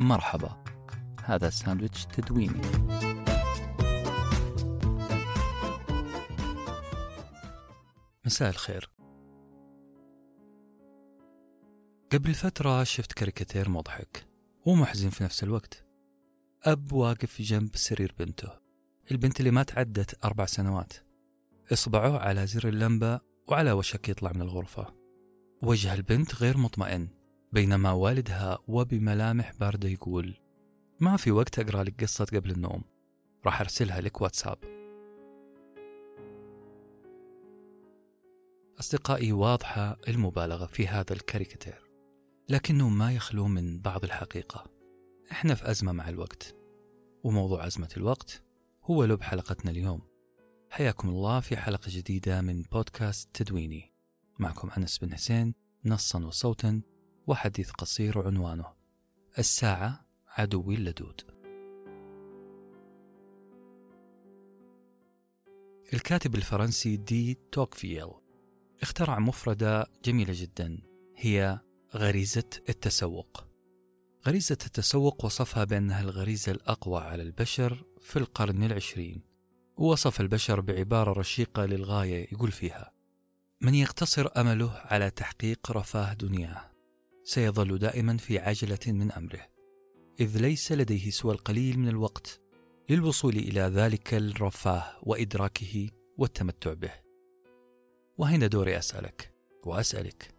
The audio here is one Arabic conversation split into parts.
مرحبا. هذا ساندويتش تدويني. مساء الخير. قبل فترة شفت كاريكاتير مضحك ومحزن في نفس الوقت. أب واقف جنب سرير بنته. البنت اللي ما تعدت أربع سنوات. إصبعه على زر اللمبة وعلى وشك يطلع من الغرفة. وجه البنت غير مطمئن. بينما والدها وبملامح باردة يقول ما في وقت أقرأ لك قصة قبل النوم. راح أرسلها لك واتساب. أصدقائي واضحة المبالغة في هذا الكاريكاتير لكنه ما يخلو من بعض الحقيقة. إحنا في أزمة مع الوقت وموضوع أزمة الوقت هو لب حلقتنا اليوم. حياكم الله في حلقة جديدة من بودكاست تدويني. معكم أنس بن حسين نصا وصوتا وحديث قصير عنوانه. الساعة عدوي اللدود الكاتب الفرنسي دي توكفيل اخترع مفردة جميلة جدا. هي غريزة التسوق. غريزة التسوق وصفها بأنها الغريزة الأقوى على البشر في القرن العشرين. ووصف البشر بعبارة رشيقة للغاية يقول فيها من يقتصر أمله على تحقيق رفاه دنياه سيظل دائما في عجلة من أمره إذ ليس لديه سوى القليل من الوقت للوصول إلى ذلك الرفاه وإدراكه والتمتع به وهنا دوري أسألك وأسألك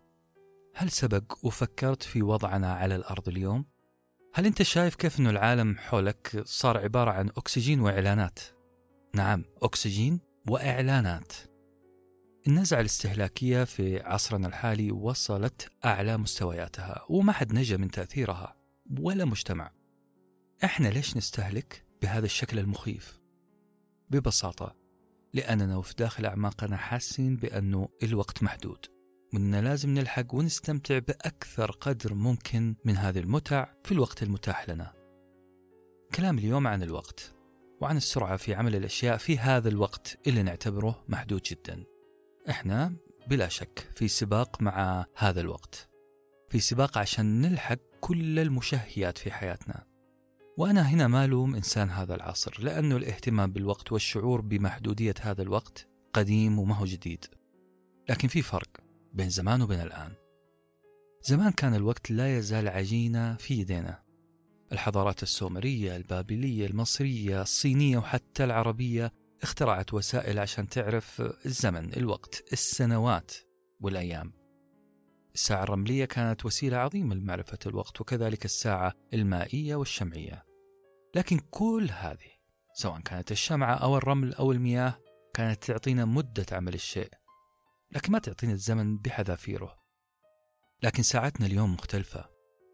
هل سبق وفكرت في وضعنا على الأرض اليوم؟ هل أنت شايف كيف أن العالم حولك صار عبارة عن أكسجين وإعلانات؟ نعم أكسجين وإعلانات النزعة الاستهلاكية في عصرنا الحالي وصلت أعلى مستوياتها وما حد نجا من تأثيرها ولا مجتمع. إحنا ليش نستهلك بهذا الشكل المخيف؟ ببساطة لأننا وفي داخل أعماقنا حاسين بأنه الوقت محدود وأننا لازم نلحق ونستمتع بأكثر قدر ممكن من هذه المتع في الوقت المتاح لنا. كلام اليوم عن الوقت وعن السرعة في عمل الأشياء في هذا الوقت اللي نعتبره محدود جدا. إحنا بلا شك في سباق مع هذا الوقت في سباق عشان نلحق كل المشهيات في حياتنا. وأنا هنا ما ألوم إنسان هذا العصر لأنه الاهتمام بالوقت والشعور بمحدودية هذا الوقت قديم وما هو جديد. لكن في فرق بين زمان وبين الآن. زمان كان الوقت لا يزال عجينة في يدينا. الحضارات السومرية البابلية المصرية الصينية وحتى العربية اخترعت وسائل عشان تعرف الزمن الوقت السنوات والأيام. الساعة الرملية كانت وسيلة عظيمة لمعرفة الوقت وكذلك الساعة المائية والشمعية. لكن كل هذه سواء كانت الشمعة أو الرمل أو المياه كانت تعطينا مدة عمل الشيء لكن ما تعطينا الزمن بحذافيره. لكن ساعتنا اليوم مختلفة.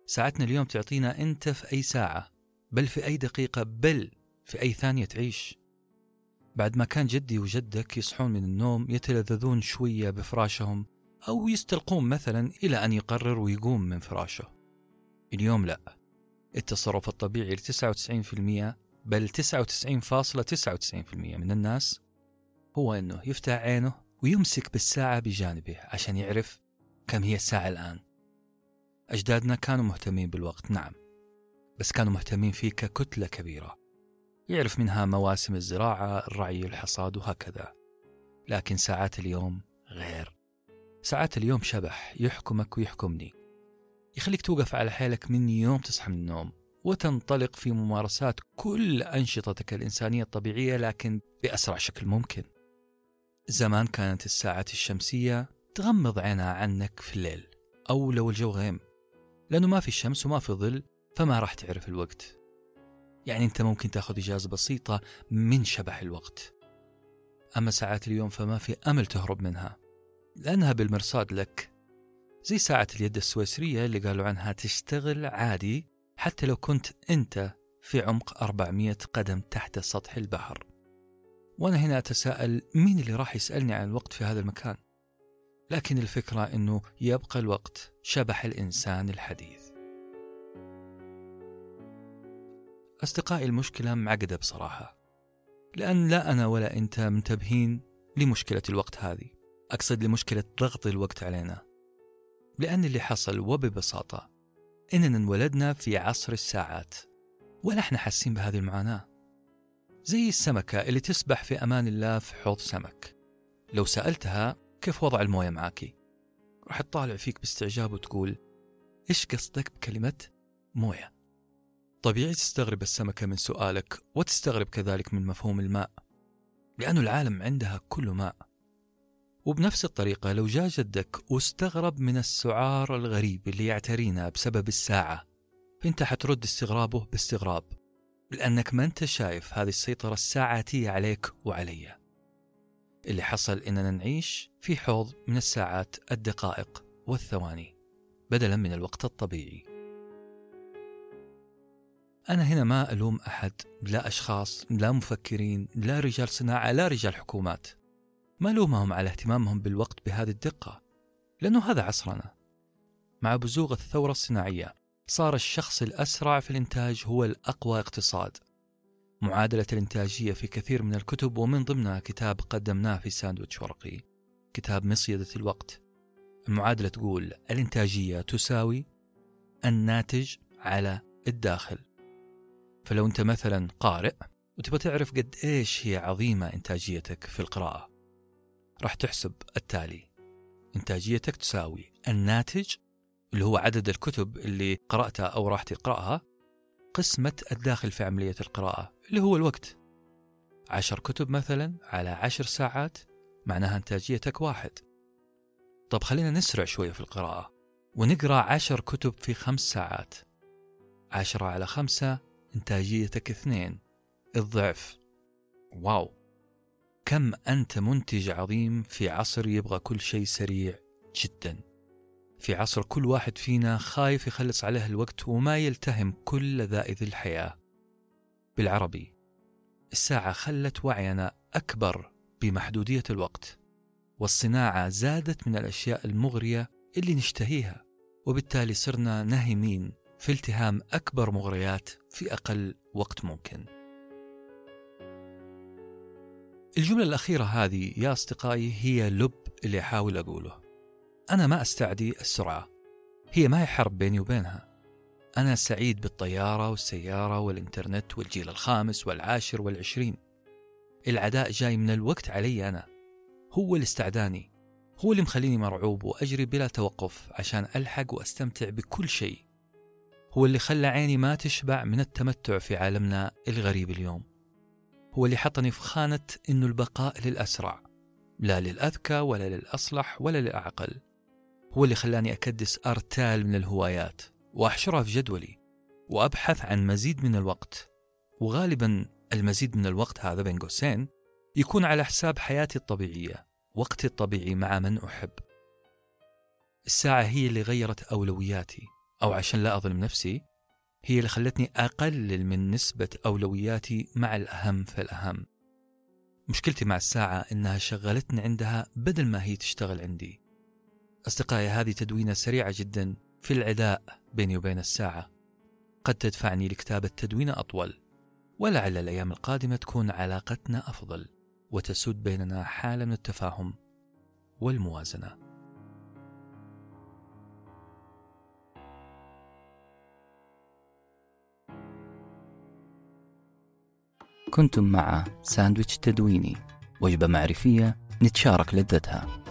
ساعتنا اليوم تعطينا أنت في أي ساعة بل في أي دقيقة بل في أي ثانية تعيش. بعد ما كان جدي وجدك يصحون من النوم يتلذذون شوية بفراشهم أو يستلقون مثلا إلى أن يقرر ويقوم من فراشه. اليوم لا. التصرف الطبيعي ل 99% بل 99.99% من الناس هو أنه يفتح عينه ويمسك بالساعة بجانبه عشان يعرف كم هي الساعة الآن. أجدادنا كانوا مهتمين بالوقت نعم بس كانوا مهتمين فيه ككتلة كبيرة. يعرف منها مواسم الزراعة الرعي الحصاد وهكذا. لكن ساعات اليوم غير. ساعات اليوم شبح يحكمك ويحكمني. يخليك توقف على حيلك من يوم تصحى من النوم. وتنطلق في ممارسات كل أنشطتك الإنسانية الطبيعية لكن بأسرع شكل ممكن. زمان كانت الساعات الشمسية تغمض عينها عنك في الليل أو لو الجو غيم. لأنه ما في شمس وما في ظل فما راح تعرف الوقت. يعني أنت ممكن تأخذ إجازة بسيطة من شبح الوقت. أما ساعات اليوم فما في أمل تهرب منها لأنها بالمرصاد لك. زي ساعة اليد السويسرية اللي قالوا عنها تشتغل عادي حتى لو كنت أنت في عمق 400 قدم تحت سطح البحر. وأنا هنا أتساءل مين اللي راح يسألني عن الوقت في هذا المكان؟ لكن الفكرة أنه يبقى الوقت شبح الإنسان الحديث. أصدقائي المشكلة معقدة بصراحة لأن لا أنا ولا أنت منتبهين لمشكلة الوقت هذه. أقصد لمشكلة ضغط الوقت علينا. لأن اللي حصل وببساطة إننا انولدنا في عصر الساعات ولا إحنا حاسين بهذه المعاناة. زي السمكة اللي تسبح في أمان الله في حوض سمك. لو سألتها كيف وضع الموية معاكي راح تطالع فيك باستعجاب وتقول إيش قصدك بكلمة موية؟ طبيعي تستغرب السمكة من سؤالك وتستغرب كذلك من مفهوم الماء لأن العالم عندها كله ماء. وبنفس الطريقة لو جاء جدك واستغرب من السعار الغريب اللي يعترينا بسبب الساعة فأنت حترد استغرابه باستغراب لأنك ما أنت شايف هذه السيطرة الساعاتية عليك وعلي. اللي حصل إننا نعيش في حوض من الساعات الدقائق والثواني بدلا من الوقت الطبيعي. أنا هنا ما ألوم أحد لا أشخاص لا مفكرين لا رجال صناعة لا رجال حكومات. ما ألومهم على اهتمامهم بالوقت بهذه الدقة لأنه هذا عصرنا. مع بزوغ الثورة الصناعية صار الشخص الأسرع في الإنتاج هو الأقوى اقتصاد. معادلة الإنتاجية في كثير من الكتب ومن ضمنها كتاب قدمناه في ساندويتش ورقي كتاب مصيدة الوقت. المعادلة تقول الإنتاجية تساوي الناتج على الداخل. فلو أنت مثلا قارئ وتبغى تعرف قد إيش هي عظيمة إنتاجيتك في القراءة راح تحسب التالي. إنتاجيتك تساوي الناتج اللي هو عدد الكتب اللي قرأتها أو راح تقرأها قسمة الداخل في عملية القراءة اللي هو الوقت. عشر كتب مثلا على عشر ساعات معناها إنتاجيتك واحد. طب خلينا نسرع شوية في القراءة ونقرأ عشر كتب في خمس ساعات. عشرة على خمسة إنتاجيتك اثنين الضعف. واو. كم أنت منتج عظيم في عصر يبغى كل شيء سريع جدا. في عصر كل واحد فينا خايف يخلص عليه الوقت وما يلتهم كل لذائذ الحياة. بالعربي الساعة خلت وعينا أكبر بمحدودية الوقت والصناعة زادت من الأشياء المغرية اللي نشتهيها وبالتالي صرنا نهمين في التهام أكبر مغريات في أقل وقت ممكن. الجملة الأخيرة هذه يا أصدقائي هي لب اللي أحاول أقوله. أنا ما أستعدي السرعة. هي ما هي حرب بيني وبينها. أنا سعيد بالطيارة والسيارة والإنترنت والجيل الخامس والعاشر والعشرين. العداء جاي من الوقت علي أنا. هو اللي استعداني. هو اللي مخليني مرعوب وأجري بلا توقف عشان ألحق وأستمتع بكل شيء. هو اللي خلى عيني ما تشبع من التمتع في عالمنا الغريب اليوم. هو اللي حطني في خانة إنه البقاء للأسرع لا للأذكى ولا للأصلح ولا للأعقل. هو اللي خلاني أكدس أرتال من الهوايات وأحشرها في جدولي وأبحث عن مزيد من الوقت. وغالبا المزيد من الوقت هذا بين قوسين يكون على حساب حياتي الطبيعية وقتي الطبيعي مع من أحب. الساعة هي اللي غيرت أولوياتي. أو عشان لا أظلم نفسي هي اللي خلتني أقلل من نسبة أولوياتي مع الأهم فالأهم مشكلتي مع الساعة إنها شغلتني عندها بدل ما هي تشتغل عندي. أصدقائي هذه تدوينة سريعة جدا في العداء بيني وبين الساعة. قد تدفعني لكتابة تدوينة أطول ولعل الأيام القادمة تكون علاقتنا أفضل وتسود بيننا حالة من التفاهم والموازنة. كنتم مع ساندويتش تدويني وجبة معرفية نتشارك لذتها.